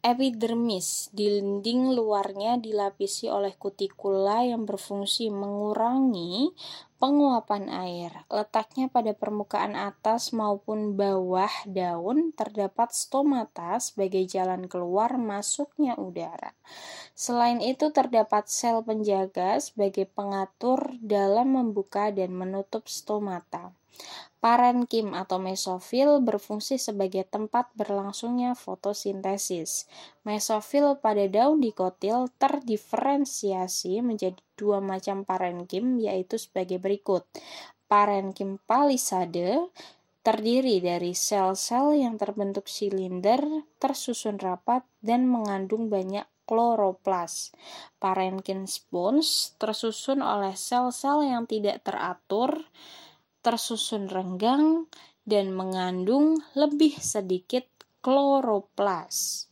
Epidermis, dinding luarnya dilapisi oleh kutikula yang berfungsi mengurangi penguapan air. Letaknya pada permukaan atas maupun bawah daun terdapat stomata sebagai jalan keluar masuknya udara. Selain itu terdapat sel penjaga sebagai pengatur dalam membuka dan menutup stomata. Parenkim atau mesofil berfungsi sebagai tempat berlangsungnya fotosintesis. Mesofil pada daun dikotil terdiferensiasi menjadi dua macam parenkim yaitu sebagai berikut. Parenkim palisade terdiri dari sel-sel yang terbentuk silinder, tersusun rapat, dan mengandung banyak kloroplas. Parenkim spons tersusun oleh sel-sel yang tidak teratur, tersusun renggang dan mengandung lebih sedikit kloroplas.